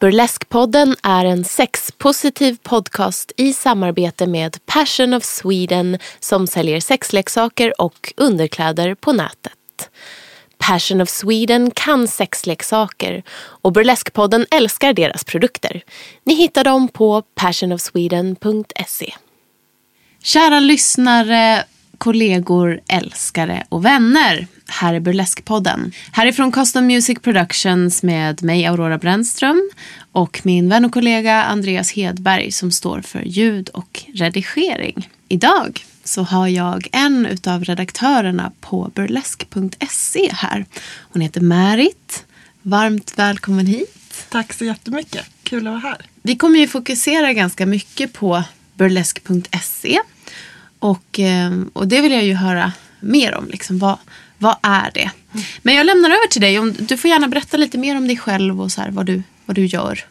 Burleskpodden är en sexpositiv podcast i samarbete med Passion of Sweden som säljer sexleksaker och underkläder på nätet. Passion of Sweden kan sexleksaker och Burleskpodden älskar deras produkter. Ni hittar dem på passionofsweden.se. Kära lyssnare, kollegor, älskare och vänner. Här är Burleskpodden. Härifrån Custom Music Productions med mig Aurora Brännström och min vän och kollega Andreas Hedberg som står för ljud och redigering. Idag så har jag en av redaktörerna på burlesk.se här. Hon heter Märit. Varmt välkommen hit. Tack så jättemycket. Kul att vara här. Vi kommer ju fokusera ganska mycket på burlesk.se. Och, eh, och det vill jag ju höra mer om. Liksom, vad, vad är det? Men jag lämnar över till dig. Du får gärna berätta lite mer om dig själv och så här, vad, du, vad du gör.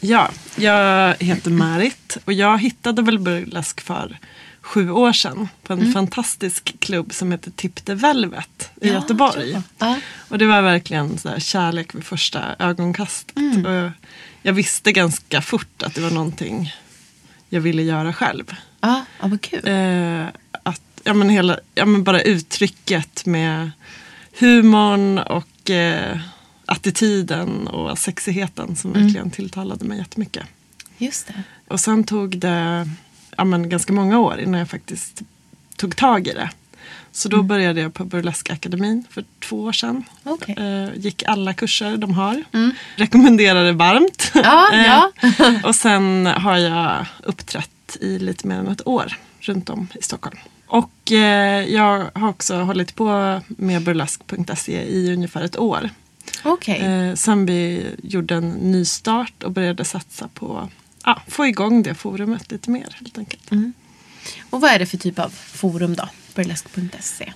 Ja, jag heter Marit och jag hittade väl burlesk för sju år sedan på en fantastisk klubb som heter Tip the Velvet i Göteborg. Ja. Och det var verkligen så kärlek vid första ögonkastet. Och jag visste ganska fort att det var någonting jag ville göra själv. Ja, ja vad kul. Eh, att, ja, men hela, ja, men bara uttrycket med humorn och eh, attityden och sexigheten som verkligen tilltalade mig jättemycket. Just det. Och sen tog det ja, men ganska många år innan jag faktiskt tog tag i det. Så då började jag på Burleskakademin för två år sedan. Okej. Eh, gick alla kurser de har. Rekommenderar det varmt. Ja, ja. Eh, och sen har jag uppträtt i lite mer än ett år runt om i Stockholm. Och eh, jag har också hållit på med burlesk.se i ungefär ett år. Okej. Eh, sen vi gjorde en ny start och började satsa på att få igång det forumet lite mer helt enkelt. Och vad är det för typ av forum då? Burlesk.se.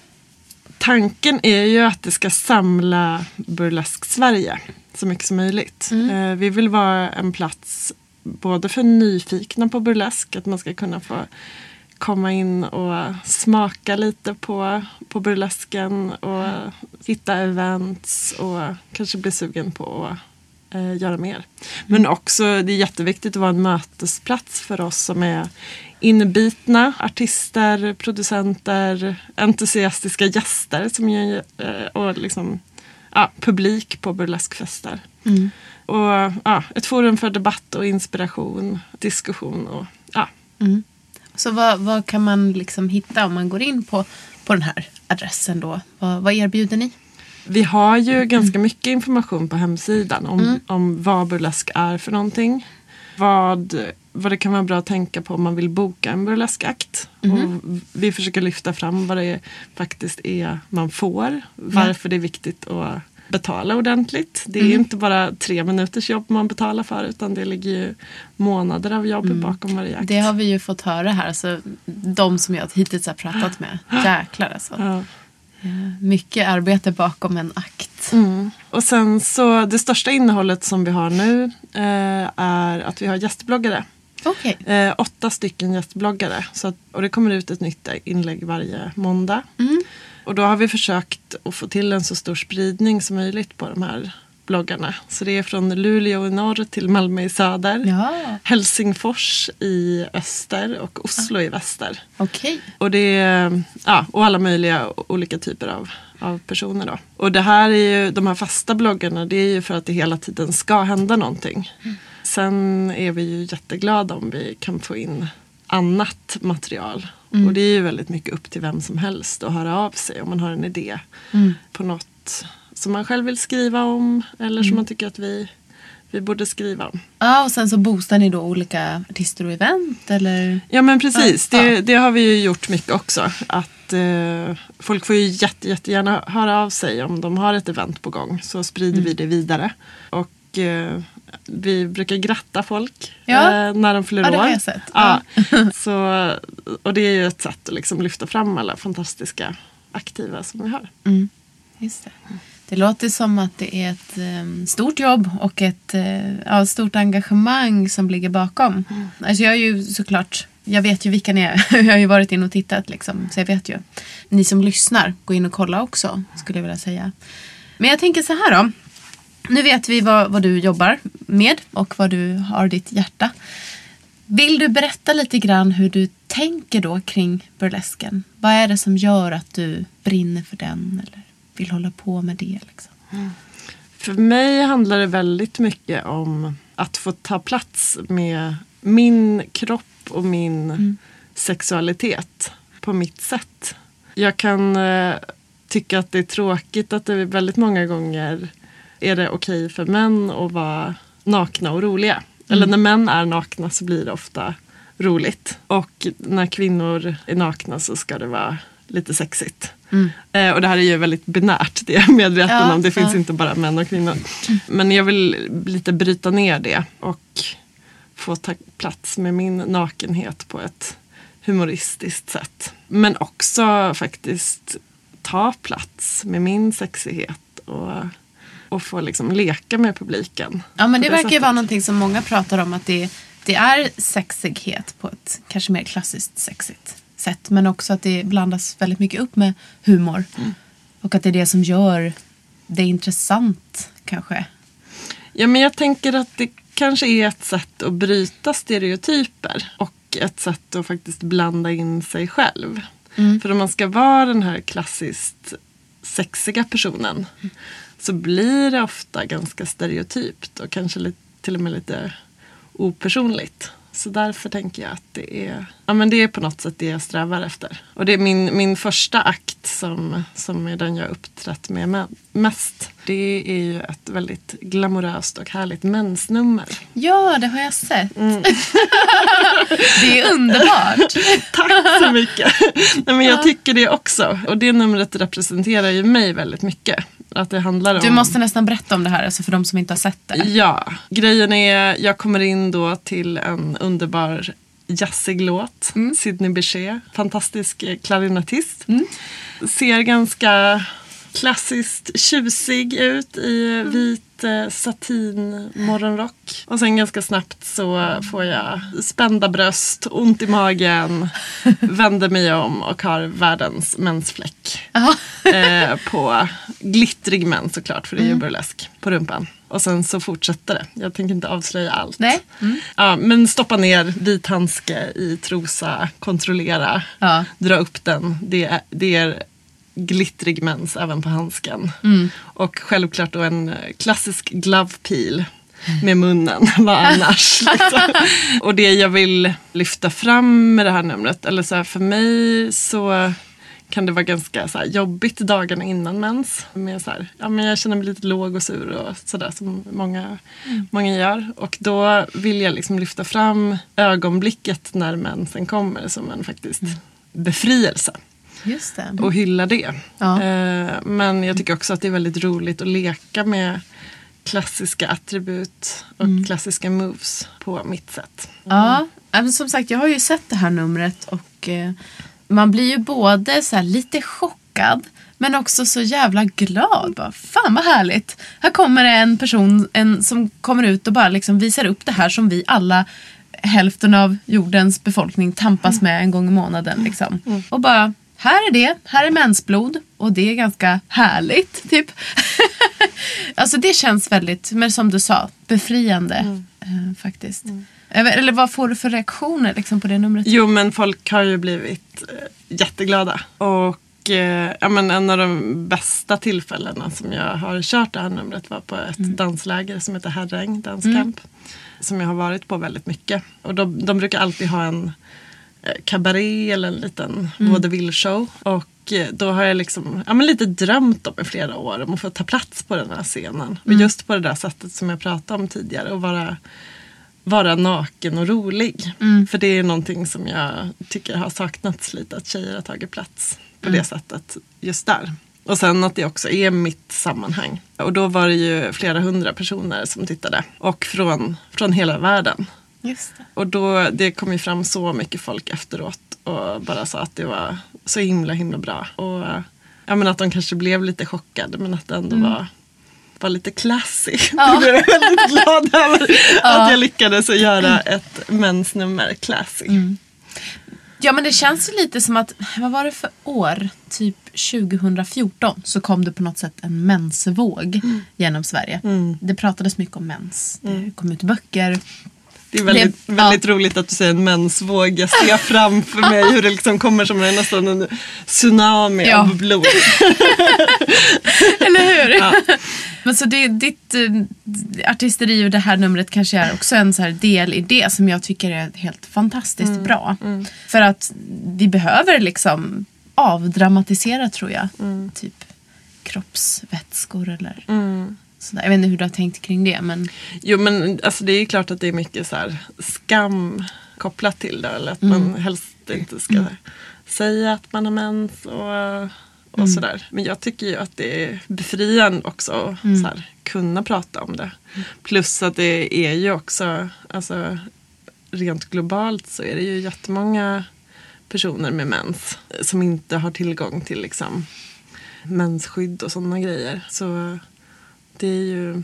Tanken är ju att det ska samla Burlesk Sverige så mycket som möjligt. Eh, vi vill vara en plats både för nyfikna på burlesk, att man ska kunna få komma in och smaka lite på, på burlesken och hitta events och kanske bli sugen på att eh, göra mer. Men också, det är jätteviktigt att vara en mötesplats för oss som är inbitna artister, producenter, entusiastiska gäster som ju, eh, och liksom, ja, publik på burleskfester. Och ja, ett forum för debatt och inspiration, diskussion och ja, Så vad, vad kan man liksom hitta om man går in på, på den här adressen då? Vad, vad erbjuder ni? Vi har ju ganska mycket information på hemsidan om, om vad burlesk är för någonting. Vad, vad det kan vara bra att tänka på om man vill boka en burleskakt. Och vi försöker lyfta fram vad det faktiskt är man får. Varför det är viktigt att betala ordentligt. Det är inte bara tre minuters jobb man betalar för utan det ligger ju månader av jobb bakom varje akt. Det har vi ju fått höra här. Alltså, de som jag hittills har pratat med. Jäklar alltså. Ja. Mycket arbete bakom en akt. Mm. Och sen så det största innehållet som vi har nu eh, är att vi har gästbloggare. Okej. Eh, åtta stycken gästbloggare. Så att, och det kommer ut ett nytt inlägg varje måndag. Och då har vi försökt att få till en så stor spridning som möjligt på de här bloggarna. Så det är från Luleå i norr till Malmö i söder. Ja. Helsingfors i öster och Oslo i väster. Okej. Och, det är, ja, och alla möjliga olika typer av, av personer. Då. Och det här är ju, de här fasta bloggarna det är ju för att det hela tiden ska hända någonting. Sen är vi ju jätteglada om vi kan få in annat material. Och det är ju väldigt mycket upp till vem som helst att höra av sig om man har en idé på något som man själv vill skriva om eller som man tycker att vi, vi borde skriva om. Ja, och sen så boostar ni då olika artister och event eller? Ja men precis, Ja. det, det har vi ju gjort mycket också. Att eh, Folk får ju jätte, jättegärna höra av sig om de har ett event på gång. Så sprider Mm. vi det vidare. Och eh, vi brukar gratta folk Ja. eh, när de fyller Ja, det år. jag sett. Ja. så, och det är ju ett sätt att liksom lyfta fram alla fantastiska aktiva som vi har. Just det. det låter som att det är ett eh, stort jobb och ett eh, ja, stort engagemang som ligger bakom. Alltså jag är ju såklart, jag vet ju vilka ni är. jag har ju varit in och tittat liksom, så jag vet ju. Ni som lyssnar, gå in och kolla också skulle jag vilja säga. Men jag tänker så här då. Nu vet vi vad, vad du jobbar med och vad du har ditt hjärta. Vill du berätta lite grann hur du tänker då kring burlesken? Vad är det som gör att du brinner för den eller vill hålla på med det? Liksom? För mig handlar det väldigt mycket om att få ta plats med min kropp och min sexualitet på mitt sätt. Jag kan eh, tycka att det är tråkigt att det väldigt många gånger är det okej för män att vara nakna och roliga. Eller när män är nakna så blir det ofta roligt. Och när kvinnor är nakna så ska det vara lite sexigt. Eh, och det här är ju väldigt binärt, det är jag medveten Ja, om. Det finns ja. inte bara män och kvinnor. Men jag vill lite bryta ner det och få ta plats med min nakenhet på ett humoristiskt sätt. Men också faktiskt ta plats med min sexighet och, och få liksom leka med publiken. Ja men på det verkar ju vara någonting som många pratar om att det, det är sexighet på ett kanske mer klassiskt sexigt sätt. Men också att det blandas väldigt mycket upp med humor. Och att det är det som gör det intressant kanske. Ja, men jag tänker att det kanske är ett sätt att bryta stereotyper och ett sätt att faktiskt blanda in sig själv. För om man ska vara den här klassiskt sexiga personen så blir det ofta ganska stereotypt och kanske lite, till och med lite opersonligt. Så därför tänker jag att det är, ja, men det är på något sätt det jag strävar efter. Och det är min, min första akt som, som är den jag uppträtt med me- mest. Det är ju ett väldigt glamoröst och härligt mensnummer. Ja, det har jag sett. det är underbart. Tack så mycket! Nej, men jag tycker det också. Och det numret representerar ju mig väldigt mycket. Att det handlar om... Du måste nästan berätta om det här alltså för de som inte har sett det. Ja, grejen är jag kommer in då till en underbar jazzig låt. Sidney Bechet, fantastisk eh, klarinettist. Ser ganska klassiskt tjusig ut i vit eh, satin morgonrock. Och sen ganska snabbt så får jag spända bröst, ont i magen, vänder mig om och har världens mensfläck. Eh, på glittrig mens såklart, för det är ju burlesk, på rumpan. Och sen så fortsätter det. Jag tänker inte avslöja allt. Nej. Ja, men stoppa ner vit handske i trosa, kontrollera, Ja. dra upp den. Det är, det är glittrig mens även på handsken. Och självklart då en eh, klassisk glove peel med munnen. Vad annars? liksom. Och det jag vill lyfta fram med det här numret, eller så här, för mig så kan det vara ganska så jobbigt dagarna innan mens. Med så här, ja, men jag känner mig lite låg och sur och sådär som många, många gör. Och då vill jag liksom lyfta fram ögonblicket när mensen kommer som en faktiskt befrielse Just det. och hylla det. Ja. Eh, men jag tycker också att det är väldigt roligt att leka med klassiska attribut och Mm. klassiska moves på mitt sätt. Ja, men som sagt jag har ju sett det här numret och eh, man blir ju både så lite chockad men också så jävla glad. Bara, Fan vad härligt. Här kommer det en person en, som kommer ut och bara liksom visar upp det här som vi alla hälften av jordens befolkning tampas med en gång i månaden. Liksom. Och bara här är det, här är mensblod och det är ganska härligt. Typ. alltså det känns väldigt, men som du sa, befriande eh, faktiskt. Vet- Eller vad får du för reaktioner liksom, på det numret? Jo men folk har ju blivit eh, jätteglada. Och eh, ja, men en av de bästa tillfällena som jag har kört det här numret var på ett dansläger som heter Herräng danscamp. Som jag har varit på väldigt mycket. Och de, de brukar alltid ha en kabaré eller en liten vaudeville-show. Och eh, då har jag liksom, ja, men lite drömt om i flera år om att få ta plats på den här scenen. Och just på det där sättet som jag pratade om tidigare. Och vara vara naken och rolig. För det är någonting som jag tycker har saknats lite, att tjejer har tagit plats på det sättet just där. Och sen att det också är mitt sammanhang. Och då var det ju flera hundra personer som tittade. Och från, från hela världen. Och då, det kom ju fram så mycket folk efteråt och bara sa att det var så himla himla bra. Och ja, men att de kanske blev lite chockade men att det ändå var, var lite classy. Jag blev väldigt glad över att jag lyckades göra ett mensnummer classy. Ja men det känns ju lite som att, vad var det för år? Typ 2014 så kom det på något sätt en mensvåg genom Sverige. Det pratades mycket om mens. Det kom ut böcker. Det är väldigt, Det- väldigt roligt att du säger en mensvåg. Jag ser framför mig hur det liksom kommer som en, nästan en tsunami Ja. av blod. Eller hur? Men så det, ditt eh, artisteri och det här numret kanske är också en så här del i det som jag tycker är helt fantastiskt bra. För att vi behöver liksom avdramatisera tror jag. Typ kroppsvätskor eller sådär. Jag vet inte hur du har tänkt kring det men Jo men alltså det är klart att det är mycket så här skam kopplat till det. Eller att man helst inte ska säga att man har mens och, och sådär. Men jag tycker ju att det är befriande också att här, kunna prata om det. Plus att det är ju också, alltså rent globalt så är det ju jättemånga personer med mens som inte har tillgång till liksom mensskydd och sådana grejer. Så det är ju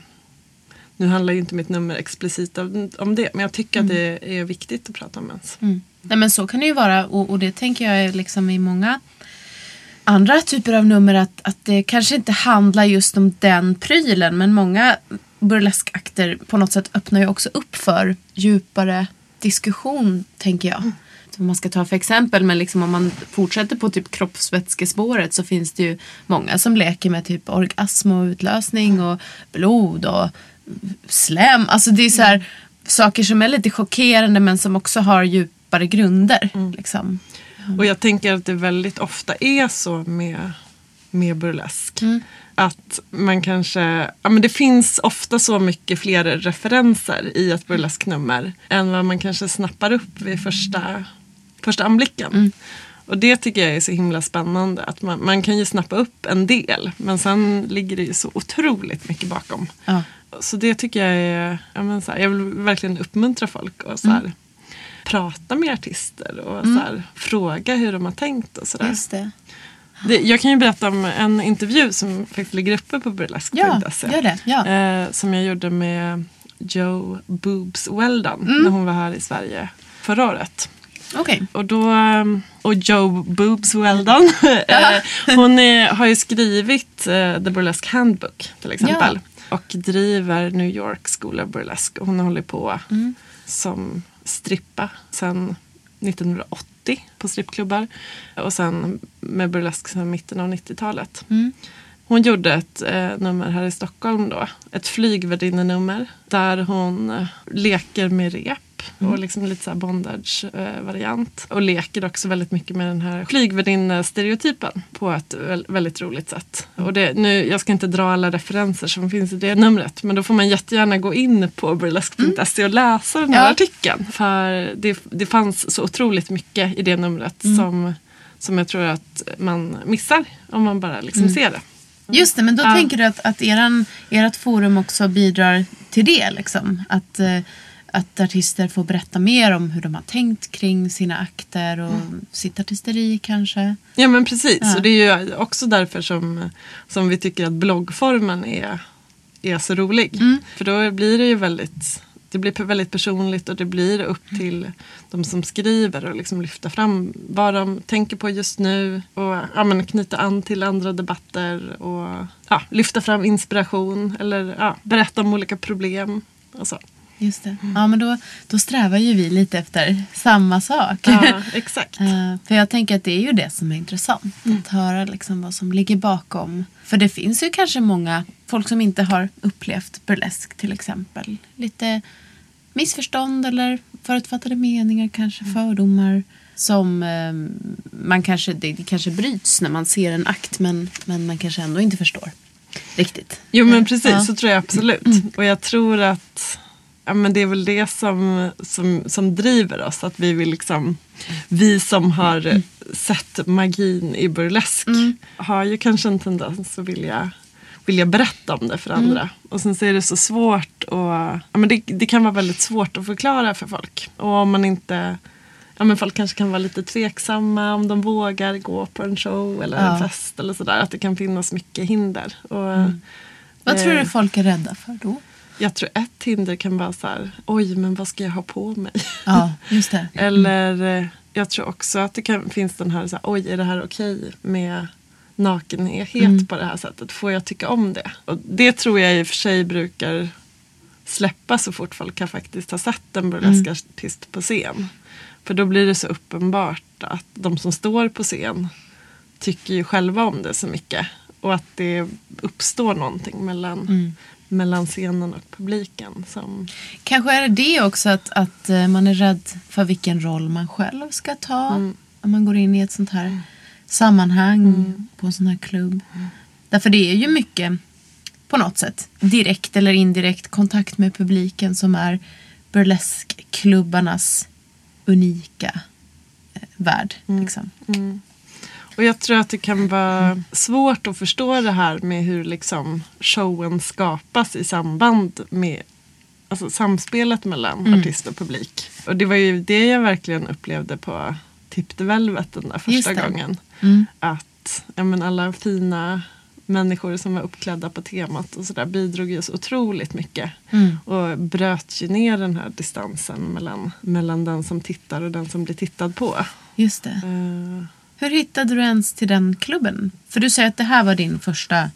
nu handlar ju inte mitt nummer explicit om, det, men jag tycker att det är viktigt att prata om mens. Nej men så kan det ju vara och, och det tänker jag är liksom i många andra typer av nummer att, att det kanske inte handlar just om den prylen men många burleskakter på något sätt öppnar ju också upp för djupare diskussion tänker jag. Vad man ska ta för exempel men liksom om man fortsätter på typ kroppsvätskespåret så finns det ju många som leker med typ orgasm och utlösning och blod och slem. Alltså det är så här saker som är lite chockerande men som också har djupare grunder. Liksom. Och jag tänker att det väldigt ofta är så med, med burlesk. Att man kanske, ja men det finns ofta så mycket fler referenser i ett burlesknummer än vad man kanske snappar upp vid första, första anblicken. Och det tycker jag är så himla spännande. Att man, man kan ju snappa upp en del men sen ligger det ju så otroligt mycket bakom. Ja. Så det tycker jag är, ja men så här, jag vill verkligen uppmuntra folk och så här, prata med artister och så här, fråga hur de har tänkt och sådär. Jag kan ju berätta om en intervju som faktiskt ligger uppe på burlesk.se. Ja, gör det. Ja. Eh, som jag gjorde med Joe Boobs Weldon Mm. när hon var här i Sverige förra året. Okej. Och, då, eh, och Joe Boobs Weldon, eh, hon är, har ju skrivit eh, The Burlesque Handbook till exempel. Och driver New York School of Burlesque. Hon har hållit på Mm. som strippa sedan 1980 på strippklubbar. Och sen med burlesk sedan mitten av 90-talet. Mm. Hon gjorde ett eh, nummer här i Stockholm då. Ett flygvärdinnenummer. Där hon eh, leker med rep. Och liksom lite så bondage-variant. och leker också väldigt mycket med den här flygvärdinne-stereotypen. På ett väl, väldigt roligt sätt. Och det, nu, jag ska inte dra alla referenser som finns i det numret. Men då får man jättegärna gå in på burlesque.se och läsa den här Ja. artikeln. För det, det fanns så otroligt mycket i det numret som, som jag tror att man missar om man bara liksom ser det. Just det, men då Ja. tänker du att, att eran, ert forum också bidrar till det. Liksom. Att, eh, att artister får berätta mer om hur de har tänkt kring sina akter och sitt artisteri kanske. Ja men precis, Ja. och det är ju också därför som, som vi tycker att bloggformen är, är så rolig. För då blir det ju väldigt det blir väldigt personligt och det blir upp till de som skriver och liksom lyfta fram vad de tänker på just nu och ja, men knyta an till andra debatter och ja, lyfta fram inspiration eller ja, berätta om olika problem. Och så. Just det. Ja, men då, då strävar ju vi lite efter samma sak. Ja, exakt. Eh, för jag tänker att det är ju det som är intressant. Att höra liksom vad som ligger bakom. För det finns ju kanske många folk som inte har upplevt burlesk till exempel. Lite missförstånd eller förutfattade meningar, kanske fördomar. Som eh, man kanske, det, det kanske bryts när man ser en akt men, men man kanske ändå inte förstår riktigt. Jo men precis, Ja. så tror jag absolut. Och jag tror att ja, men det är väl det som, som, som driver oss. Att vi vill liksom, vi som har sett magin i burlesk har ju kanske en tendens att vilja, vilja berätta om det för andra. Och sen så är det så svårt och ja, men det, det kan vara väldigt svårt att förklara för folk. Och om man inte Ja, men folk kanske kan vara lite tveksamma om de vågar gå på en show eller Ja. en fest eller sådär. Att det kan finnas mycket hinder. Och, Vad tror Eh. du folk är rädda för då? Jag tror ett hinder kan vara så här, oj men vad ska jag ha på mig? Ja, just det. Eller eh, jag tror också att det kan, finns den här, så här, oj är det här okej med nakenhet på det här sättet? Får jag tycka om det? Och det tror jag i och för sig brukar släppa så fort folk har faktiskt har sett en burleskartist på scen. För då blir det så uppenbart att de som står på scen tycker ju själva om det så mycket. Och att det uppstår någonting mellan, mellan scenen och publiken. Som, Kanske är det det också att, att eh, man är rädd för vilken roll man själv ska ta. Om man går in i ett sånt här sammanhang på en sån här klubb. Därför det är ju mycket på något sätt direkt eller indirekt kontakt med publiken som är burleskklubbarnas unika eh, värld. Liksom. Och jag tror att det kan vara svårt att förstå det här med hur liksom showen skapas i samband med alltså samspelet mellan artist och publik. Och det var ju det jag verkligen upplevde på Tip the Velvet den där första gången. Mm. Att ja, men alla fina människor som var uppklädda på temat och sådär bidrog ju så otroligt mycket. Mm. Och bröt ju ner den här distansen mellan, mellan den som tittar och den som blir tittad på. Just det. Eh, Hur hittade du ens till den klubben? För du säger att det här var din första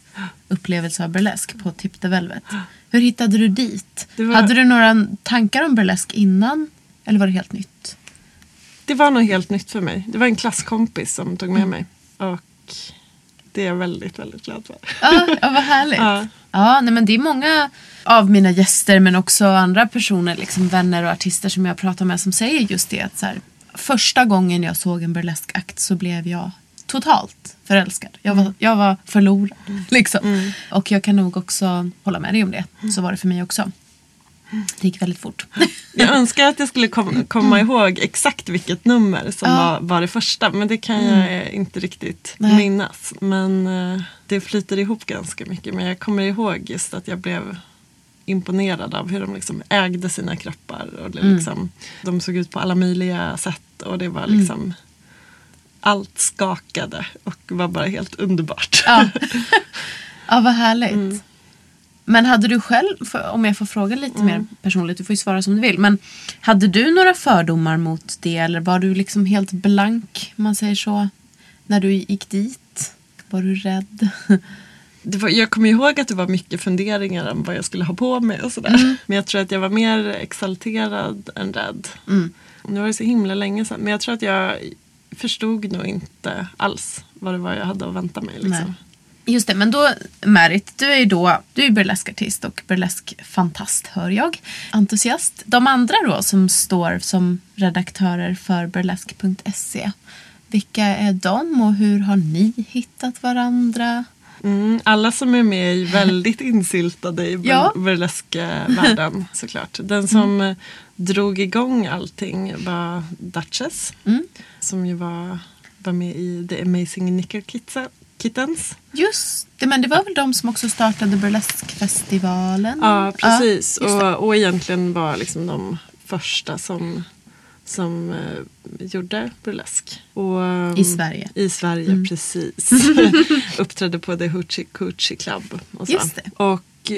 upplevelse av burlesk på Tip the Velvet. Hur hittade du dit? Var- Hade du några tankar om burlesk innan? Eller var det helt nytt? Det var nog helt nytt för mig. Det var en klasskompis som tog med Mm. mig. Och det är jag väldigt, väldigt glad för. Ja, ja vad härligt. Ja. Ja. nej, men det är många av mina gäster men också andra personer, liksom vänner och artister som jag pratar med som säger just det. Att så här, första gången jag såg en burleskakt så blev jag totalt förälskad. Jag var, jag var förlorad. Liksom. Och jag kan nog också hålla med dig om det. Så var det för mig också. Det gick väldigt fort. Jag önskar att jag skulle kom, komma ihåg exakt vilket nummer som Ja. var, var det första. Men det kan jag inte riktigt Nej. minnas. Men eh, det flyter ihop ganska mycket. Men jag kommer ihåg just att jag blev imponerad av hur de liksom ägde sina kroppar. Och det liksom, De såg ut på alla möjliga sätt. Och det var liksom allt skakade och var bara helt underbart. Ja, ja vad härligt. Men hade du själv, om jag får fråga lite mer personligt, du får ju svara som du vill. Men hade du några fördomar mot det eller var du liksom helt blank, man säger så, när du gick dit? Var du rädd? var, jag kommer ihåg att det var mycket funderingar om vad jag skulle ha på mig och sådär. Men jag tror att jag var mer exalterad än rädd. Nu var det så himla länge sedan. Men jag tror att jag förstod nog inte alls vad det var jag hade att vänta mig. Liksom. Just det, men då Merit, du är ju då du är burleskartist och burleskfantast hör jag. Entusiast. De andra då som står som redaktörer för burlesk.se. Vilka är de och hur har ni hittat varandra? Mm, alla som är med är väldigt insyltade i Ja. burleskvärlden såklart. Den som eh, drog igång allting var Duchess. Som ju var, var med i The Amazing Nickel Kittens. Just det, men det var väl de som också startade burleskfestivalen? Ja, precis. det. och, och egentligen var liksom de första som, som eh, gjorde burlesk. Och, I Sverige. I Sverige, precis. Uppträdde på The Hoochie Coochie Club. Och så. Just det. Och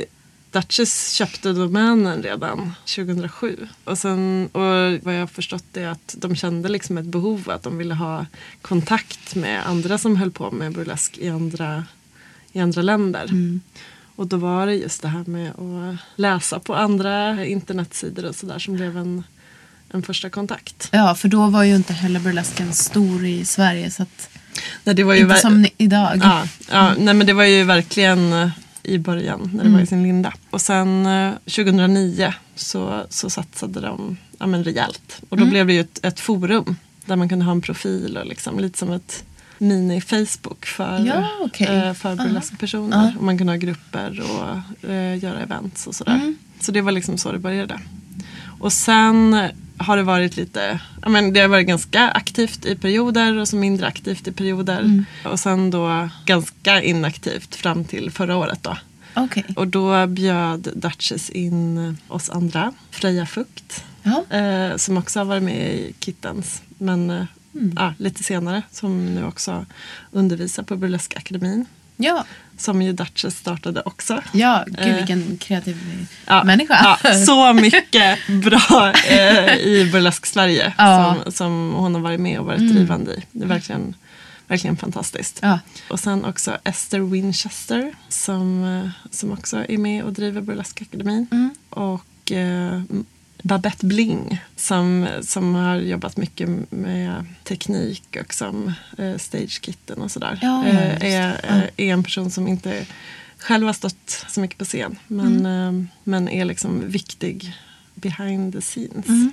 Duchess köpte domänen redan 2007. Och, sen, och vad jag har förstått är att de kände liksom ett behov att de ville ha kontakt med andra som höll på med burlesk i andra, i andra länder. Och då var det just det här med att läsa på andra internetsidor och sådär som blev en, en första kontakt. Ja, för då var ju inte heller burlesken stor i Sverige. Så att, Nej, det var ju inte som idag. Ja, ja nej, men det var ju verkligen eh, i början när det Mm. var i sin linda. Och sen eh, 2009 så, så satsade de ja, men rejält. Och då Mm. blev det ju ett, ett forum där man kunde ha en profil och liksom, lite som ett mini-Facebook för, Ja, okej. eh, för burleskpersoner. Och man kunde ha grupper och eh, göra events och sådär. Mm. Så det var liksom så det började. Och sen har det varit lite, ja men det har varit ganska aktivt i perioder och så mindre aktivt i perioder. Mm. Och sen då ganska inaktivt fram till förra året då. Okej. Och då bjöd Duchess in oss andra, Freja Fukt, eh, som också har varit med i Kittens. Men eh, ja, lite senare, som nu också undervisar på Burleskakademin. Ja. Som ju Duchess startade också. ja, gud Eh, vilken kreativ Ja, människa. Ja, så mycket bra eh, i Burlesk Sverige Ja. som, som hon har varit med och varit drivande i. Det är verkligen, verkligen fantastiskt. Ja. Och sen också Esther Winchester som, eh, som också är med och driver Burleskakademin. Mm. Och eh, Babette Bling som, som har jobbat mycket med teknik och som eh, stagekitten och sådär. Ja, ja, eh, är, är, är en person som inte själv har stått så mycket på scen men, Mm. eh, men är liksom viktig behind the scenes. Mm.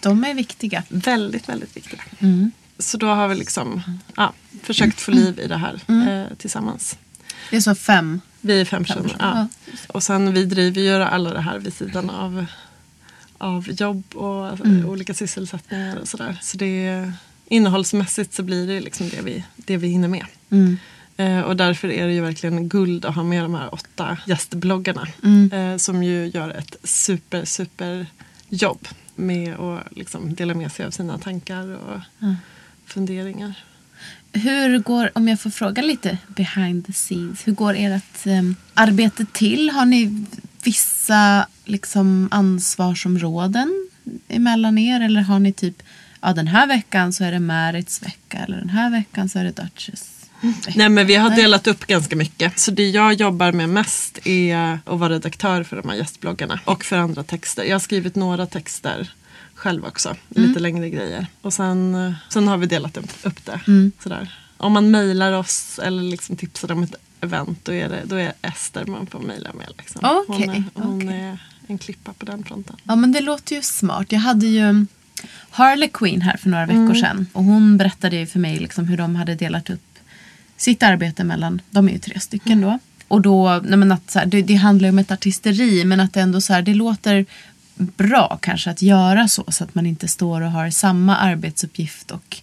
De är viktiga. Väldigt, väldigt viktiga. Mm. Så då har vi liksom ja, försökt få liv i det här eh, tillsammans. Det är så fem. Vi är fem personer. personer, Ja. Och sen vi driver ju alla det här vid sidan av, av jobb och olika sysselsättningar och sådär. Så det innehållsmässigt så blir det liksom det vi, det vi hinner med. Mm. Eh, och därför är det ju verkligen guld att ha med de här åtta gästbloggarna. Mm. Eh, som ju gör ett super, super jobb med att liksom dela med sig av sina tankar och funderingar. Hur går, om jag får fråga lite behind the scenes, hur går ert um, arbete till? Har ni vissa liksom, ansvarsområden emellan er? Eller har ni typ, ja den här veckan så är det Marits vecka eller den här veckan så är det vecka? Nej men vi har delat upp ganska mycket. Så det jag jobbar med mest är att vara redaktör för de här gästbloggarna. Och för andra texter. Jag har skrivit några texter själv också. Lite längre grejer. Och sen, eh, sen har vi delat upp, det. Sådär. Om man mejlar oss eller liksom tipsar om ett event då är det, då är Ester man får mejla med. Liksom. hon Okej, är, hon okej. är en klippa på den fronten. Ja men det låter ju smart. Jag hade ju Harley Quinn här för några veckor sedan. Och hon berättade ju för mig liksom hur de hade delat upp sitt arbete mellan, de är ju tre stycken då. Och då, nej att så här, det, det handlar ju om ett artisteri men att det ändå så här, det låter bra kanske att göra så så att man inte står och har samma arbetsuppgift och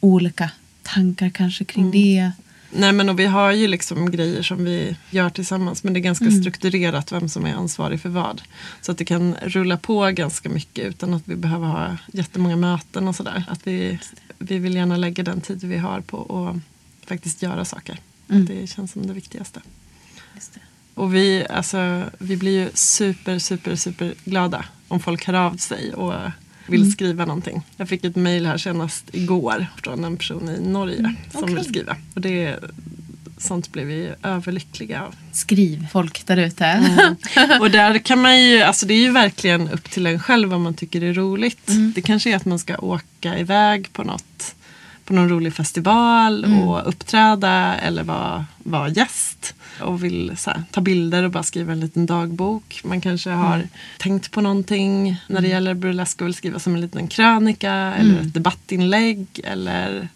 olika tankar kanske kring det. Nej men och vi har ju liksom grejer som vi gör tillsammans men det är ganska strukturerat vem som är ansvarig för vad. Så att det kan rulla på ganska mycket utan att vi behöver ha jättemånga möten och sådär. Att vi, vi vill gärna lägga den tid vi har på att faktiskt göra saker. Att det känns som det viktigaste. Det. Och vi, alltså, vi blir ju super, super, super glada om folk hör av sig och vill skriva någonting. Jag fick ett mail här senast igår från en person i Norge som okej. vill skriva. Och det, sånt blir vi överlyckliga av. Skriv folk där ute. Mm. Och där kan man ju, alltså det är ju verkligen upp till en själv vad man tycker är roligt. Det kanske är att man ska åka iväg på något på någon rolig festival och uppträda eller vara, vara gäst och vill här, ta bilder och bara skriva en liten dagbok. Man kanske har tänkt på någonting när det gäller burlesk och vill skriva som en liten krönika eller ett debattinlägg eller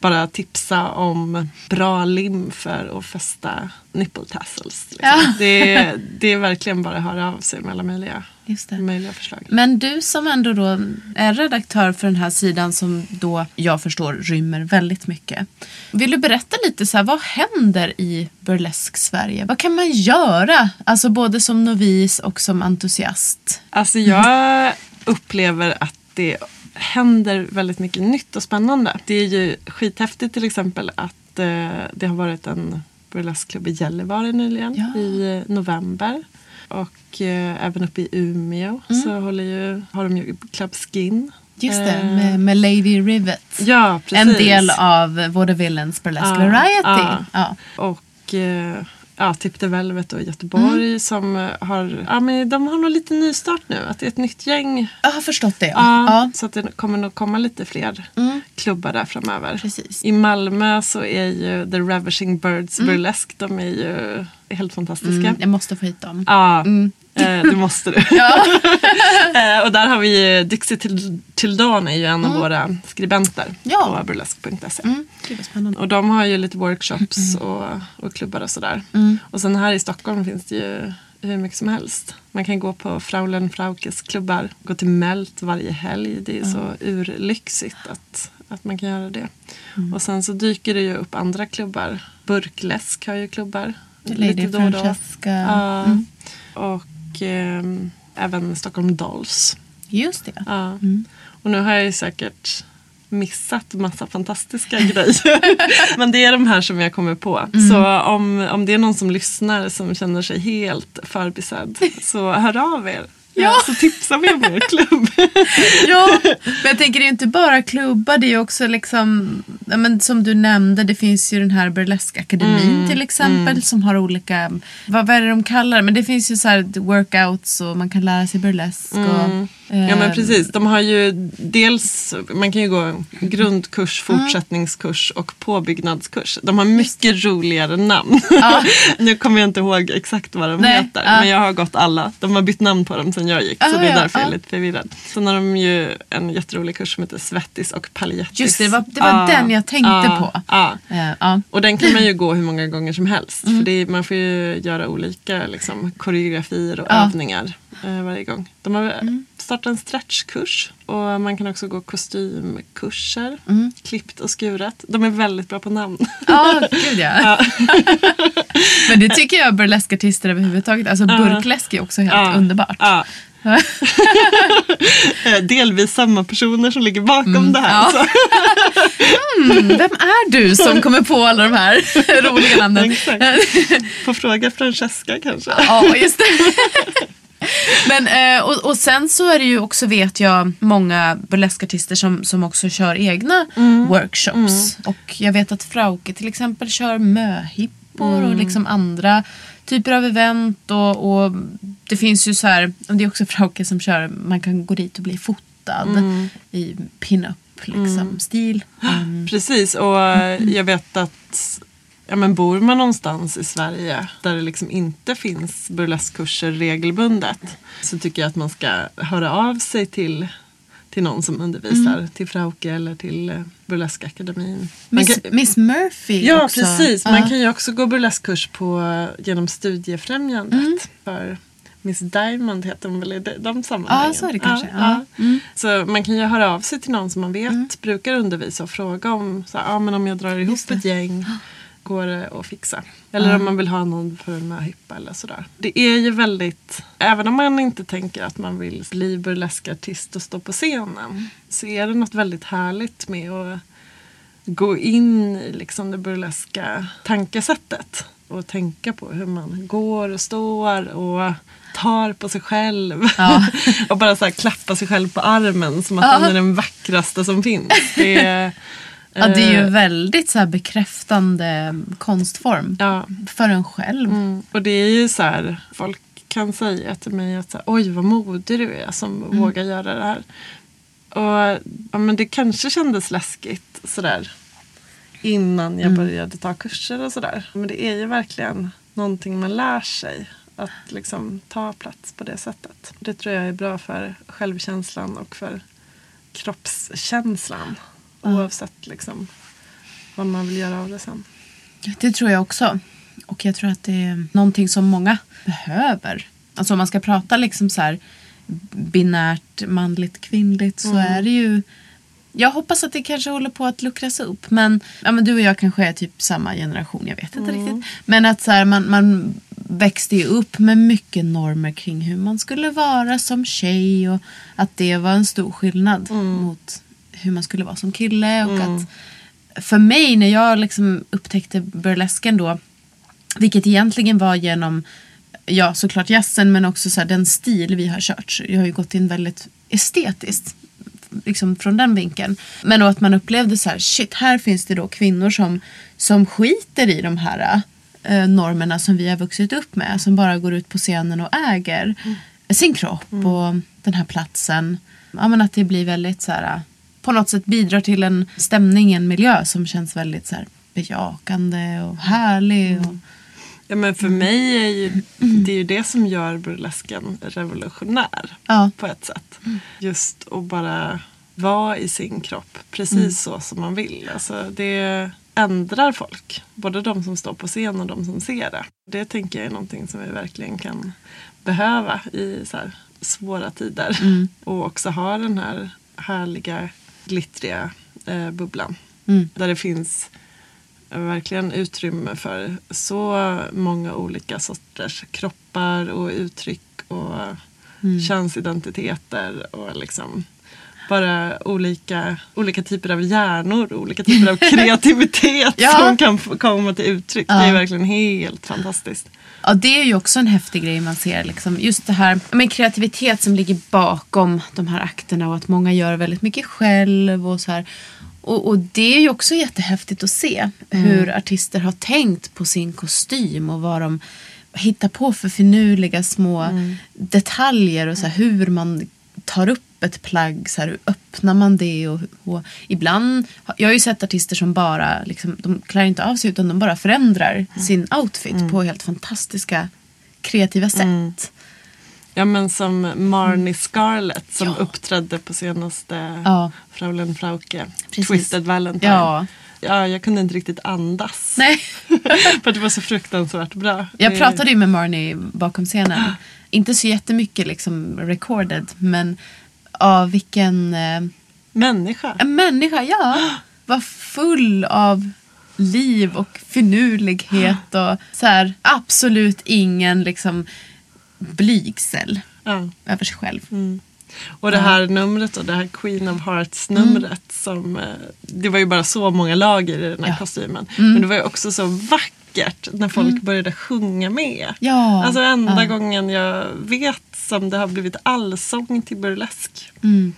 bara tipsa om bra lim för att fästa nipple tassels. Liksom. Ja. Det, är, det är verkligen bara att höra av sig med alla möjliga, Just det. möjliga förslag. Men du som ändå då är redaktör för den här sidan som då jag förstår rymmer väldigt mycket. Vill du berätta lite så här, vad händer i burlesk Sverige? Vad kan man göra? Alltså både som novis och som entusiast. Alltså jag upplever att det händer väldigt mycket nytt och spännande. Det är ju skithäftigt till exempel att eh, det har varit en burleskklubb i Gällivare nyligen Ja. i november. Och eh, även uppe i Umeå så håller ju, har de ju Club Skin. Just det, Eh, med, med Lady Rivet. Ja, precis. En del av Vaudevillens Burlesque Ja, Variety. ja. Ja. Och eh, ja, Tip the Velvet i Göteborg Mm. som eh, har, ja men de har nog lite nystart nu. Att det är ett nytt gäng. Jag har förstått det. Ja. Ja. Mm. Så att det kommer nog komma lite fler klubbar där framöver. Precis. I Malmö så är ju The Ravishing Birds Burlesque, de är ju helt fantastiska. Mm, jag måste få hit dem. Ja, eh, det måste du. eh, och där har vi ju Dixie Till, Till Dawn är ju en av våra skribenter Mm. Ja. på burlesque.se. Mm. Och de har ju lite workshops och, och klubbar och sådär. Och sen här i Stockholm finns det ju hur mycket som helst. Man kan gå på Fraulen Fraukes klubbar, gå till Melt varje helg. Det är så urlyxigt att, att man kan göra det. Och sen så dyker det ju upp andra klubbar. Burkläsk har ju klubbar. Lady då. Francesca. Ja. Mm. Och ehm, även Stockholm Dolls. Just det. Ja. Och nu har jag ju säkert missat massa fantastiska grejer. Men det är de här som jag kommer på. Så om, om det är någon som lyssnar som känner sig helt förbisedd så hör av er. Ja. Så tipsar vi om er klubb. Ja, men jag tänker det är ju inte bara klubbar, det är också liksom, ja, men som du nämnde, det finns ju den här burleskakademin Mm, till exempel som har olika, vad, vad är det de kallar det? Men det finns ju så här workouts och man kan lära sig burlesk. Och, Mm. Ja men eh, precis, de har ju dels, man kan ju gå grundkurs, Mm. fortsättningskurs och påbyggnadskurs. De har mycket roligare namn. nu kommer jag inte ihåg exakt vad de Nej, heter, ja. men jag har gått alla. De har bytt namn på dem sen jag gick, så Ah, det är ja, därför jag ja. är lite förvirrad. Sen har de ju en jätterolig kurs som heter Svettis och paljettis. Just det, det var, det var den jag tänkte ja, på. Ja. Eh, ja. Och den kan man ju gå hur många gånger som helst. Mm. För är, man får ju göra olika liksom, koreografier och Ja. övningar eh, varje gång. De har Mm. startat en stretchkurs och man kan också gå kostymkurser. Mm. Klippt och skuret. De är väldigt bra på namn. Ja, gud ja. Men det tycker jag burleskartister överhuvudtaget, alltså burkläsk är också helt Ja. underbart. Ja. Eh, Delvis samma personer som ligger bakom det här. Mm. ja. Mm, vem är du som kommer på alla de här roliga namnen? Exakt. Får fråga Francesca kanske. Ja, just det. Men, eh, och, och sen så är det ju också vet jag många burleskartister som, som också kör egna workshops. Och jag vet att Frauke till exempel kör möhippor och liksom andra typer av event. Och, och det finns ju så här, det är också Frauke som kör, man kan gå dit och bli fotad i pin-up liksom, stil. Mm. Precis, och eh, jag vet att ja, men bor man någonstans i Sverige där det liksom inte finns burleskkurser regelbundet så tycker jag att man ska höra av sig till, till någon som undervisar, till Frauke eller till eh, Burleskakademin. Miss, kan- Miss Murphy Ja, också. precis. Ja. Man kan ju också gå burleskkurs på, eh, genom Studiefrämjandet. Mm. För Miss Diamond heter hon väl i de, de sammanhangen. Ja, så är det kanske. Ja. Så man kan ju höra av sig till någon som man vet Mm. brukar undervisa och fråga om, så här, ja, men om jag drar ihop ett gäng, går det att fixa? Eller om man vill ha någon för en möhippa eller sådär. Det är ju väldigt, även om man inte tänker att man vill bli burleskartist och stå på scenen, så är det något väldigt härligt med att gå in i liksom det burleska tankesättet. att tänka på hur man går och står och tar på sig själv. Ja. och bara så här klappa sig själv på armen som att Ja. man är den vackraste som finns. Det är, Ja, det är ju eh, väldigt så här bekräftande konstform. Ja. För en själv. Mm. Och det är ju så här, folk kan säga till mig att oj vad modig du är som vågar göra det här. Och ja, men det kanske kändes läskigt sådär innan jag började ta kurser och sådär. Men det är ju verkligen någonting man lär sig. Att liksom ta plats på det sättet. Det tror jag är bra för självkänslan och för kroppskänslan. Oavsett liksom vad man vill göra av det sen. Det tror jag också. Och jag tror att det är någonting som många behöver. Alltså om man ska prata liksom så här binärt manligt kvinnligt så är det ju jag hoppas att det kanske håller på att luckras upp. Men, ja, men du och jag kanske är typ samma generation, jag vet inte riktigt. Men att så här, man, man växte ju upp med mycket normer kring hur man skulle vara som tjej. Och att det var en stor skillnad mot hur man skulle vara som kille. Och att för mig när jag liksom upptäckte burlesken då, vilket egentligen var genom ja, såklart jazzen men också så här, den stil vi har kört. Jag har ju gått in väldigt estetiskt liksom från den vinkeln. Men då att man upplevde så här, shit, här finns det då kvinnor som, som skiter i de här eh, normerna som vi har vuxit upp med. Som bara går ut på scenen och äger sin kropp och den här platsen. Ja, men att det blir väldigt så här, på något sätt bidrar till en stämning, en miljö som känns väldigt så här, bejakande och härlig. Och, Ja, men för mig är ju det är ju det som gör burlesken revolutionär Ja. på ett sätt. Just att bara vara i sin kropp precis så som man vill. Alltså, det ändrar folk. Både de som står på scen och de som ser det. Det tänker jag är någonting som vi verkligen kan behöva i så svåra tider. Och också ha den här härliga glittriga eh, bubblan. Där det finns verkligen utrymme för så många olika sorters kroppar och uttryck och könsidentiteter och liksom bara olika, olika typer av hjärnor och olika typer av kreativitet Ja. som kan komma till uttryck. Det är Ja. verkligen helt fantastiskt. Ja, det är ju också en häftig grej man ser. Liksom. Just det här med kreativitet som ligger bakom de här akterna och att många gör väldigt mycket själv och så här. Och, och det är ju också jättehäftigt att se hur artister har tänkt på sin kostym och vad de hittar på för finurliga små detaljer och så här, hur man tar upp ett plagg, så här, hur öppnar man det och, och ibland, jag har ju sett artister som bara, liksom, de klär inte av sig utan de bara förändrar sin outfit på helt fantastiska kreativa sätt. Ja men som Marnie Scarlett som uppträdde på senaste Ja. Fraulein Frauke, Precis. Twisted Valentine. Ja. ja, jag kunde inte riktigt andas. Nej. För att det var så fruktansvärt bra. Jag pratade ju med Marnie bakom scenen. Inte så jättemycket liksom recorded men av vilken eh, Människa. en människa, ja. Var full av liv och finurlighet och så här, absolut ingen liksom blygsel Ja. över sig själv. Och det här numret och det här Queen of Hearts numret som eh, Det var ju bara så många lager i den här Ja. kostymen. Men det var ju också så vackert när folk började sjunga med. Ja. Alltså enda Ja. gången jag vet som det har blivit allsång till burlesk. Mm.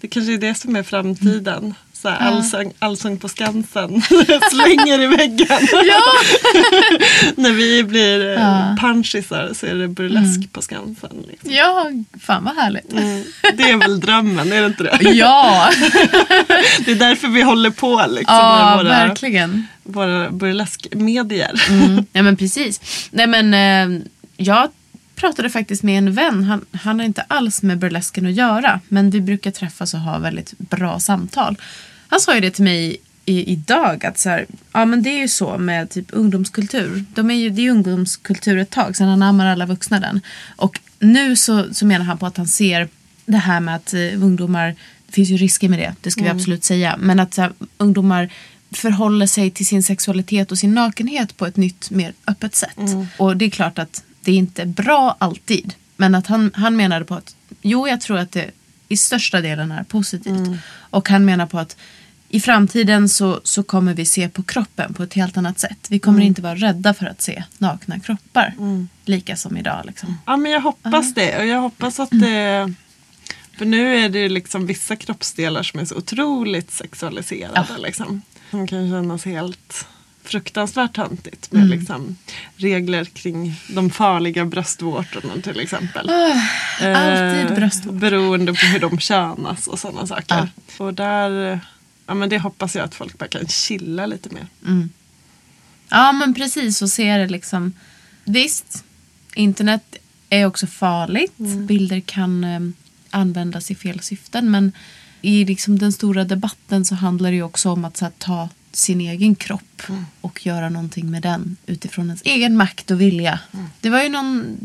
Det kanske är det som är framtiden. Så här, allsång, allsång på Skansen. Slänger i väggen. När vi blir Ja. Mm. ja. punchisar så är det burlesk på Skansen. Liksom. Ja, fan vad härligt. Mm. Det är väl drömmen, är det inte det? Ja, Det är därför vi håller på liksom, ja våra, verkligen. våra burleskmedier. Mm. Ja men precis. Nej men eh, jag pratade faktiskt med en vän. Han, han har inte alls med burlesken att göra. Men vi brukar träffas och ha väldigt bra samtal. Han sa ju det till mig i, idag att så här, ja men det är ju så med typ ungdomskultur. De är ju, det är ju ungdomskultur ett tag, sen anammar alla vuxna den. Och nu så, så menar han på att han ser det här med att eh, ungdomar, det finns ju risker med det, det ska vi absolut säga. Men att så här, ungdomar förhåller sig till sin sexualitet och sin nakenhet på ett nytt, mer öppet sätt. Och det är klart att det är inte bra alltid. Men att han, han menade på att jo, jag tror att det i största delen är positivt. Och han menar på att i framtiden så, så kommer vi se på kroppen på ett helt annat sätt. Vi kommer inte vara rädda för att se nakna kroppar. Lika som idag. Liksom. Ja men jag hoppas det och jag hoppas att det För nu är det ju liksom vissa kroppsdelar som är så otroligt sexualiserade. Liksom, som kan kännas helt fruktansvärt töntigt med liksom, regler kring de farliga bröstvårtorna till exempel. alltid Eh, bröstvårtor. Beroende på hur de könas och sådana saker. Och där, ja men det hoppas jag att folk bara kan chilla lite mer. Ja men precis och se det liksom. Visst, internet är också farligt. Bilder kan eh, användas i fel syften. Men i liksom den stora debatten så handlar det ju också om att här, ta sin egen kropp och göra någonting med den utifrån ens egen makt och vilja. Det var ju någon,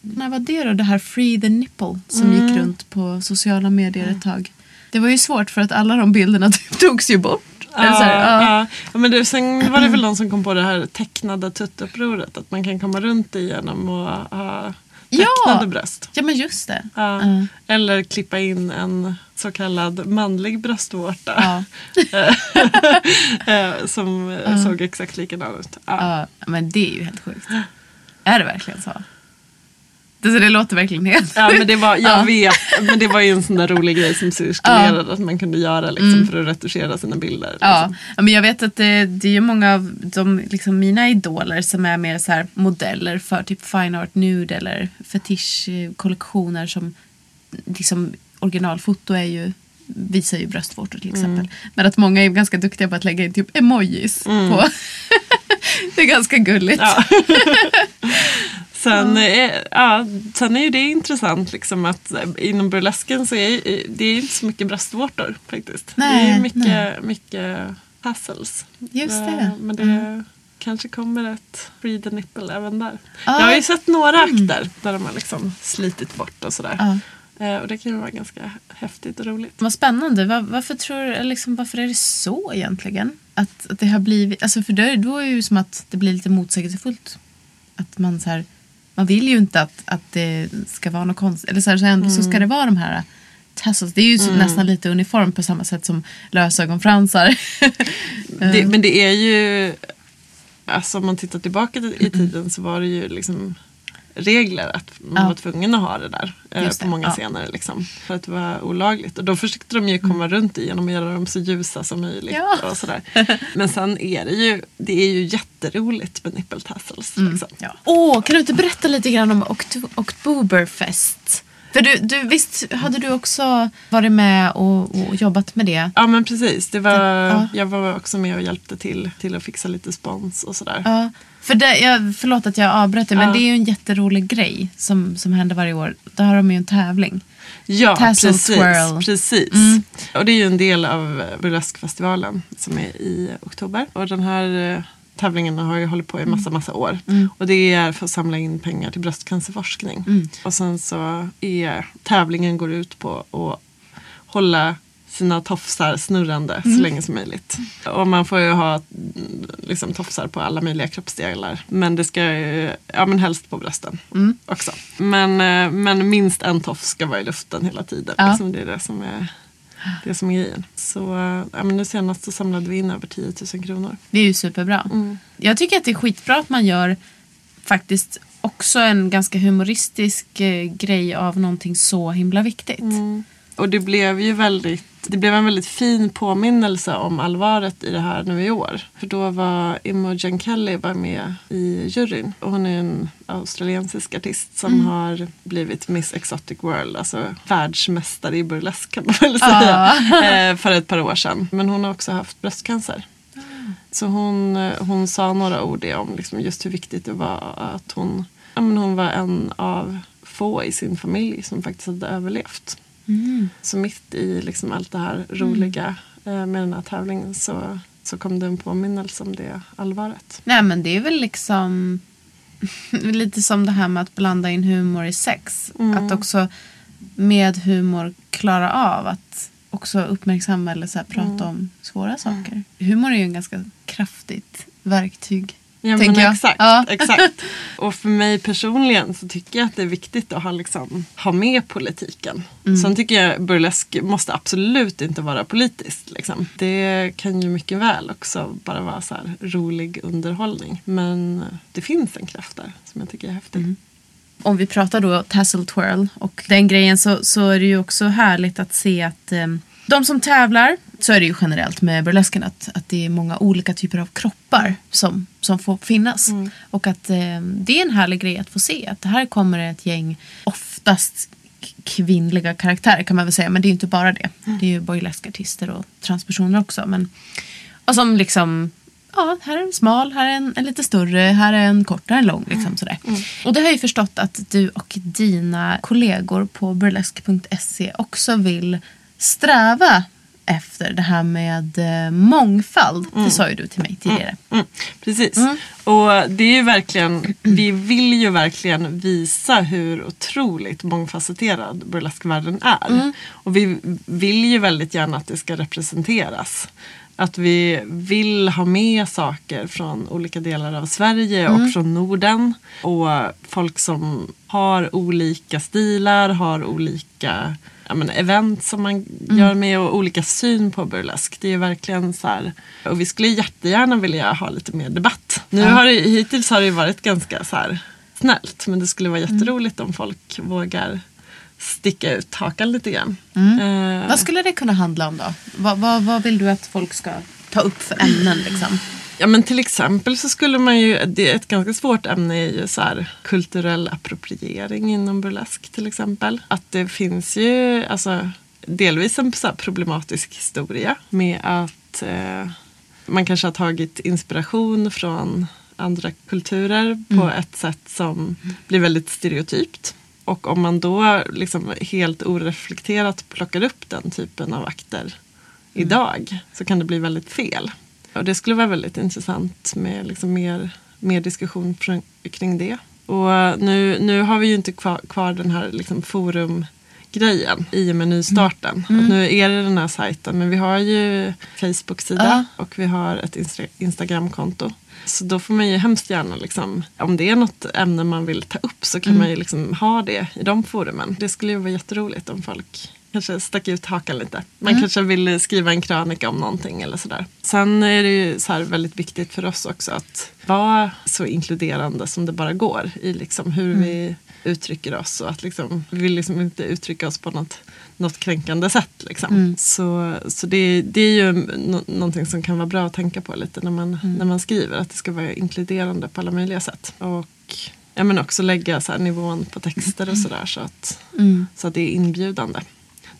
när var det då? Det här Free the Nipple som gick runt på sociala medier ett tag. Det var ju svårt för att alla de bilderna togs ju bort. Så här, ja. ja. ja, men det, sen var det väl någon som kom på det här tecknade tuttupproret. Att man kan komma runt det genom att ha Ja. tecknade bröst. ja men just det. Ja. Ja. Eller klippa in en så kallad manlig bröstvårta. Ja. Eh, som eh, såg exakt likadan ut. Ja. Ja, men det är ju helt sjukt. Är det verkligen så? Det, så det låter verkligen helt Ja men det var, jag Ja. vet, men det var ju en sån där rolig grej som cirkulerade att man kunde göra liksom, för att retuschera sina bilder. Mm. Ja. Liksom. ja, men jag vet att det, det är ju många av de, liksom, mina idoler som är mer så här modeller för typ fine art nude eller fetischkollektioner som liksom originalfoto är ju visar ju bröstvårtor till exempel. Men att många är ganska duktiga på att lägga in typ emojis på. det är ganska gulligt. Ja. Sen, är, ja, sen är ju det intressant liksom att eh, inom burlesken så är det är inte så mycket bröstvårtor faktiskt. det är Nej, mycket, nej. mycket hassles. Just Eh, det. Men det kanske kommer ett free the nipple även där. Ja. Jag har ju sett några akter där de har liksom slitit bort och sådär. Ja. Eh, Och det kan ju vara ganska häftigt och roligt. Vad spännande. Var, varför, tror, liksom, varför är det så egentligen? Att, att det har blivit... Alltså för det, då är det ju som att det blir lite motsägelsefullt. Att man så här... Man vill ju inte att, att det ska vara något konstigt. Eller så, här, så ändå så ska det vara de här tassels. Det är ju så- nästan lite uniform på samma sätt som lösögonfransar. Det, men det är ju, alltså om man tittar tillbaka i tiden så var det ju liksom regler att man Ja. var tvungen att ha det där eh, Just på det, många ja. scener. Liksom, för att det var olagligt. Och då försökte de ju komma runt det genom att göra dem så ljusa som möjligt. Ja. Och sådär. Men sen är det ju, det är ju jätteroligt med nipple tassels. Liksom. Ja. Åh, kan du inte berätta lite grann om Okt- Oktoberfest? För du, du, visst hade du också varit med och, och jobbat med det? Ja men precis, det var, Ja. jag var också med och hjälpte till, till att fixa lite spons och sådär. Ja, för det, jag, förlåt att jag avbröt dig, men det är ju en jätterolig grej som, som händer varje år. Då har de ju en tävling. Ja, Tassel precis. twirl. precis. Och det är ju en del av burleskfestivalen som är i oktober. Och den här eh, tävlingen har ju hållit på i massa, massa år. Och det är för att samla in pengar till bröstcancerforskning. Och sen så är tävlingen går ut på att hålla sina tofsar snurrande så länge som möjligt. Och man får ju ha mm, liksom, tofsar på alla möjliga kroppsdelar. Men det ska ju, ja men helst på brösten också. Men, eh, men minst en tofs ska vara i luften hela tiden. Ja. Liksom, det är det som är, det som är grejen. Så ja, men nu senast så samlade vi in över 10 000 kronor. Det är ju superbra. Jag tycker att det är skitbra att man gör faktiskt också en ganska humoristisk eh, grej av någonting så himla viktigt. Och det blev ju väldigt det blev en väldigt fin påminnelse om allvaret i det här nu i år. För då var Imogen Kelly var med i juryn. Och hon är en australiensisk artist som har blivit Miss Exotic World. Alltså världsmästare i burlesk kan man väl säga. eh, för ett par år sedan. Men hon har också haft bröstcancer. Så hon, eh, hon sa några ord om liksom just hur viktigt det var att hon, ja, men hon var en av få i sin familj som faktiskt hade överlevt. Så mitt i liksom allt det här roliga eh, med den här tävlingen så, så kom det en påminnelse om det allvaret. Nej men det är väl liksom lite som det här med att blanda in humor i sex. Att också med humor klara av att också uppmärksamma eller så här, prata om svåra saker. Humor är ju en ganska kraftigt verktyg Ja, tänker men jag. exakt, Ja. exakt. Och för mig personligen så tycker jag att det är viktigt att ha, liksom, ha med politiken. Mm. Sen tycker jag burlesk måste absolut inte vara politiskt. Liksom. Det kan ju mycket väl också bara vara så här rolig underhållning. Men det finns en kraft där som jag tycker är häftig. Mm. Om vi pratar då tassel twirl och den grejen så, så är det ju också härligt att se att eh, de som tävlar, så är det ju generellt med burlesken att, att det är många olika typer av kroppar som, som får finnas. Och att eh, det är en härlig grej att få se. Att det här kommer ett gäng, oftast kvinnliga karaktärer kan man väl säga. Men det är ju inte bara det. Det är ju burleskartister och transpersoner också. Men, och som liksom Ja, här är en smal, här är en, en lite större, här är en kort, här är en lång. Liksom, sådär. Och det har jag ju förstått att du och dina kollegor på burlesk.se också vill sträva efter det här med eh, mångfald. Det sa ju du till mig tidigare. Mm, precis. Och det är ju verkligen, vi vill ju verkligen visa hur otroligt mångfacetterad burleskvärlden är. Och vi vill ju väldigt gärna att det ska representeras. Att vi vill ha med saker från olika delar av Sverige och från Norden. Och folk som har olika stilar, har olika ja, men event som man gör med och olika syn på burlesk. Det är verkligen så här. Och vi skulle jättegärna vilja ha lite mer debatt. Nu har det, hittills har det varit ganska så här snällt. Men det skulle vara jätteroligt om folk vågar sticka ut hakan lite grann. Eh, Vad skulle det kunna handla om då? Vad, vad, vad vill du att folk ska ta upp för ämnen? Liksom? Ja men till exempel så skulle man ju, det är ett ganska svårt ämne är ju så här kulturell appropriering inom burlesk till exempel. Att det finns ju alltså delvis en så problematisk historia med att eh, man kanske har tagit inspiration från andra kulturer på ett sätt som blir väldigt stereotypt. Och om man då liksom helt oreflekterat plockar upp den typen av akter idag så kan det bli väldigt fel. Och det skulle vara väldigt intressant med liksom mer, mer diskussion kring det. Och nu, nu har vi ju inte kvar, kvar den här liksom forumgrejen i och med nystarten. Att nu är det den här sajten men vi har ju Facebook-sida och vi har ett Insta- Instagram-konto. Så då får man ju hemskt gärna, liksom, om det är något ämne man vill ta upp så kan man ju liksom ha det i de forumen. Det skulle ju vara jätteroligt om folk kanske stack ut hakan lite. Man kanske vill skriva en krönika om någonting eller sådär. Sen är det ju så väldigt viktigt för oss också att vara så inkluderande som det bara går i liksom hur vi uttrycker oss och att liksom, vi vill liksom inte uttrycka oss på något, något kränkande sätt. Liksom. Så, så det, det är ju no, någonting som kan vara bra att tänka på lite när man, när man skriver. Att det ska vara inkluderande på alla möjliga sätt. Och ja, men också lägga så nivån på texter och sådär så att, så att det är inbjudande.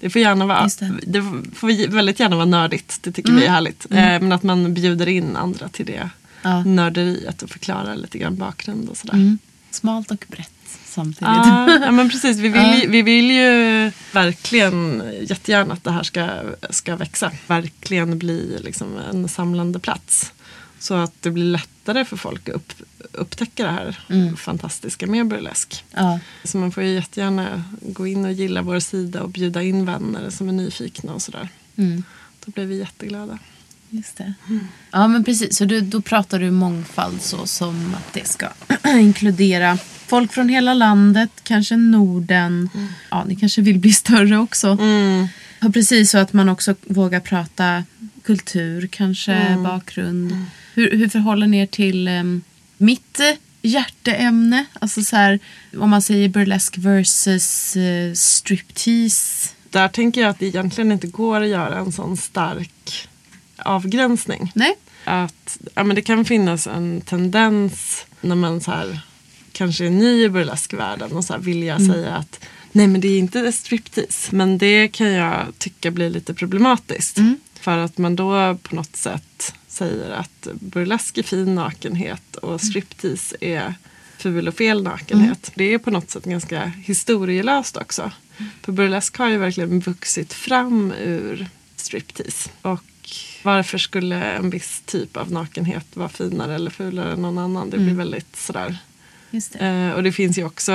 Det får, gärna vara, det. det. får väldigt gärna vara nördigt. Det tycker vi är härligt. Eh, men att man bjuder in andra till det Ja. nörderiet och förklarar lite grann bakgrund och sådär. Mm. Smalt och brett samtidigt. Ja, ja men precis. Vi vill, ju- vi vill ju verkligen jättegärna att det här ska, ska växa. Verkligen bli liksom en samlande plats. Så att det blir lättare för folk att upp, upptäcka det här fantastiska med burlesk. Ja. Så man får ju jättegärna gå in och gilla vår sida och bjuda in vänner som är nyfikna och sådär. Mm. Då blir vi jätteglada. Just det. Ja men precis, så du, då pratar du mångfald så som att det ska inkludera folk från hela landet, kanske Norden. Ja, ni kanske vill bli större också. Ja, precis, så att man också vågar prata kultur, kanske bakgrund. Hur, hur förhåller ni er till em, mitt eh, hjärteämne? Alltså så här, om man säger burlesque versus uh, striptease. Där tänker jag att det egentligen inte går att göra en sån stark avgränsning. Nej? Att ja, men det kan finnas en tendens när man så här, kanske är ny i burleskvärlden och så här vilja säga att nej men det är inte striptease. Men det kan jag tycka blir lite problematiskt. För att man då på något sätt säger att burlesk är fin nakenhet och striptease är ful och fel nakenhet. Det är på något sätt ganska historielöst också. För burlesk har ju verkligen vuxit fram ur striptease. Och varför skulle en viss typ av nakenhet vara finare eller fulare än någon annan? Det blir väldigt sådär. Just det. Eh, och det finns ju också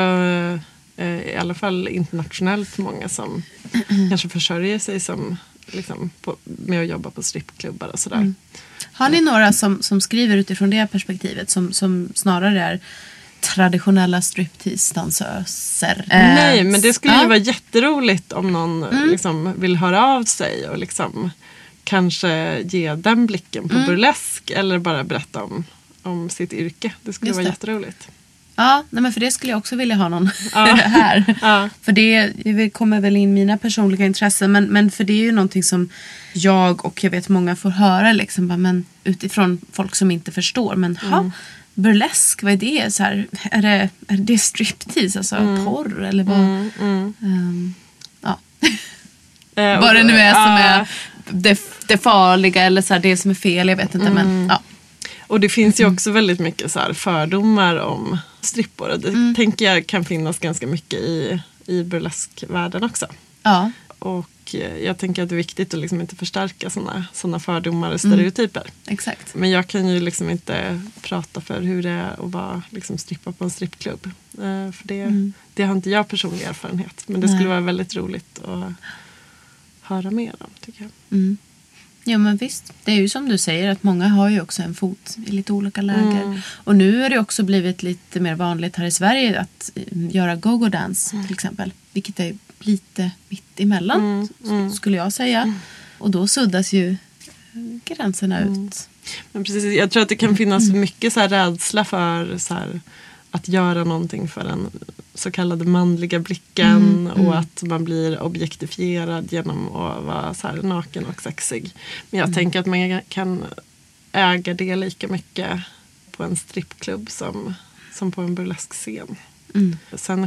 eh, i alla fall internationellt många som kanske försörjer sig som liksom, på, med att jobba på strippklubbar och sådär. Mm. Har ni några som, som skriver utifrån det perspektivet som, som snarare är traditionella striptease-dansöser? Nej, men det skulle ja. Mm. ju vara jätteroligt om någon liksom, vill höra av sig och liksom, kanske ge den blicken på Mm. burlesk eller bara berätta om, om sitt yrke. Det skulle Just vara det. jätteroligt. Ja, nej men för det skulle jag också vilja ha någon Ja. här. Ja. För det, det kommer väl in mina personliga intressen. Men, men för det är ju någonting som jag och jag vet många får höra liksom, men utifrån folk som inte förstår. Men Mm. ha, burlesk, vad är det? Så här, är, det är det striptease, alltså Mm. porr eller vad? Ehm, ja. Eh, Vad det nu är som är det, det farliga eller så här, det som är fel, jag vet inte. Men, Mm. ja. Och det finns ju Mm. också väldigt mycket så fördomar om strippor. Och det Mm. tänker jag kan finnas ganska mycket i, i burleskvärlden också. Ja. Och eh, jag tänker att det är viktigt att liksom inte förstärka sådana såna fördomar och stereotyper. Exakt. Men jag kan ju liksom inte prata för hur det är att vara liksom strippa på en strippklubb. Eh, för det, det har inte jag personlig erfarenhet. Men det skulle Mm. Nej. vara väldigt roligt att höra mer om tycker jag. Mm. Ja men visst, det är ju som du säger att många har ju också en fot i lite olika läger. Mm. Och nu har det också blivit lite mer vanligt här i Sverige att eh, göra go-go dance Mm. till exempel. Vilket är lite mitt emellan Mm, s- skulle jag säga. Och då suddas ju gränserna Mm. ut. Men precis, jag tror att det kan finnas mycket så rädsla för så att göra någonting för den så kallade manliga blicken och att man blir objektifierad genom att vara så naken och sexig. Men jag tänker att man kan äga det lika mycket på en strippklubb som, som på en burleskscen. Mm. Sen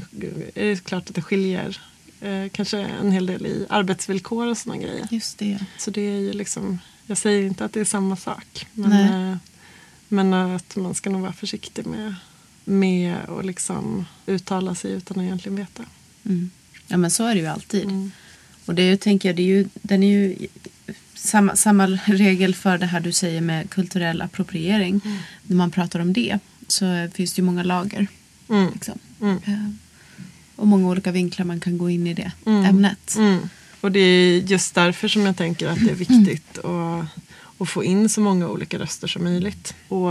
är det klart att det skiljer eh, kanske en hel del i arbetsvillkor och sådana grejer. Just det. Så det är ju liksom, jag säger inte att det är samma sak. Men, eh, men att man ska nog vara försiktig med, med att liksom uttala sig utan att egentligen veta. Mm. Ja men så är det ju alltid. Mm. Och det tänker jag, det är ju, den är ju samma, samma regel för det här du säger med kulturell appropriering. Mm. När man pratar om det så finns det ju många lager. Mm. Liksom. Mm. Eh, Och många olika vinklar man kan gå in i det Mm. ämnet. Och det är just därför som jag tänker att det är viktigt att, att få in så många olika röster som möjligt. Och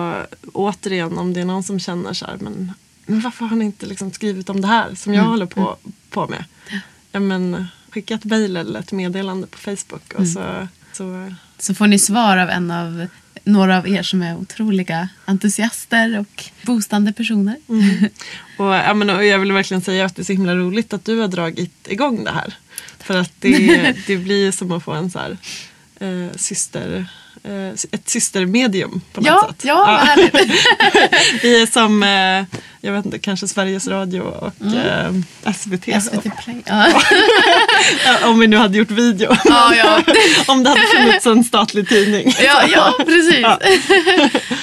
återigen, om det är någon som känner så här, men, men varför har ni inte liksom skrivit om det här som jag håller på, på med? Ja, men, skicka ett mejl eller ett meddelande på Facebook och så, så Så får ni svar av en av några av er som är otroliga entusiaster och boostande personer. Och, ja, men, och jag vill verkligen säga att det är så himla roligt att du har dragit igång det här. För att det, det blir som att få en så här, eh, syster, ett systermedium på något Ja, sätt. ja, vad härligt. Vi är som, eh, jag vet inte, kanske Sveriges Radio och eh, SVT. SVT Play. Ja. Ja, Om vi nu hade gjort video. Ja, ja. Om det hade funnits en statlig tidning. Ja, ja precis. Ja.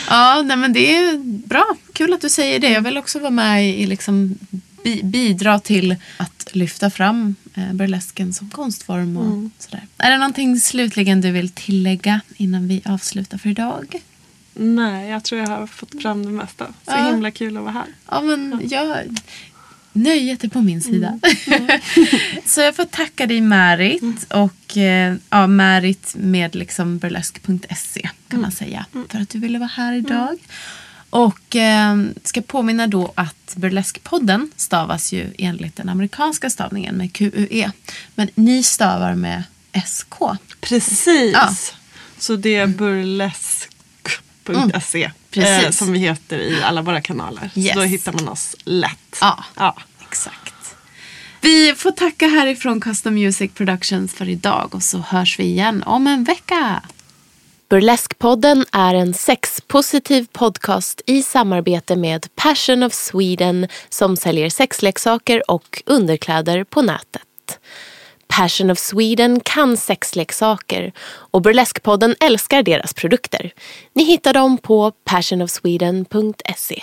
Ja, nej, men det är bra. Kul att du säger det. Jag vill också vara med i liksom bi- bidra till att lyfta fram eh, burlesken som konstform och sådär. Är det någonting slutligen du vill tillägga innan vi avslutar för idag? Nej, jag tror jag har fått fram det mesta. Så Ja. himla kul att vara här. Ja, men jag... Nöjet är på min sida. Så jag får tacka dig Märit och eh, ja, Märit med liksom burlesk.se kan man säga. För att du ville vara här idag. Och eh, ska påminna då att Burleskpodden stavas ju enligt den amerikanska stavningen med QUE. Men ni stavar med SK. Precis. Ja. Så det är burlesk.se Mm. Precis. eh, som vi heter i alla våra kanaler. Yes. Så då hittar man oss lätt. Ja. Ja. Exakt. Vi får tacka härifrån Custom Music Productions för idag och så hörs vi igen om en vecka. Burleskpodden är en sexpositiv podcast i samarbete med Passion of Sweden som säljer sexleksaker och underkläder på nätet. Passion of Sweden kan sexleksaker och Burleskpodden älskar deras produkter. Ni hittar dem på passionofsweden.se.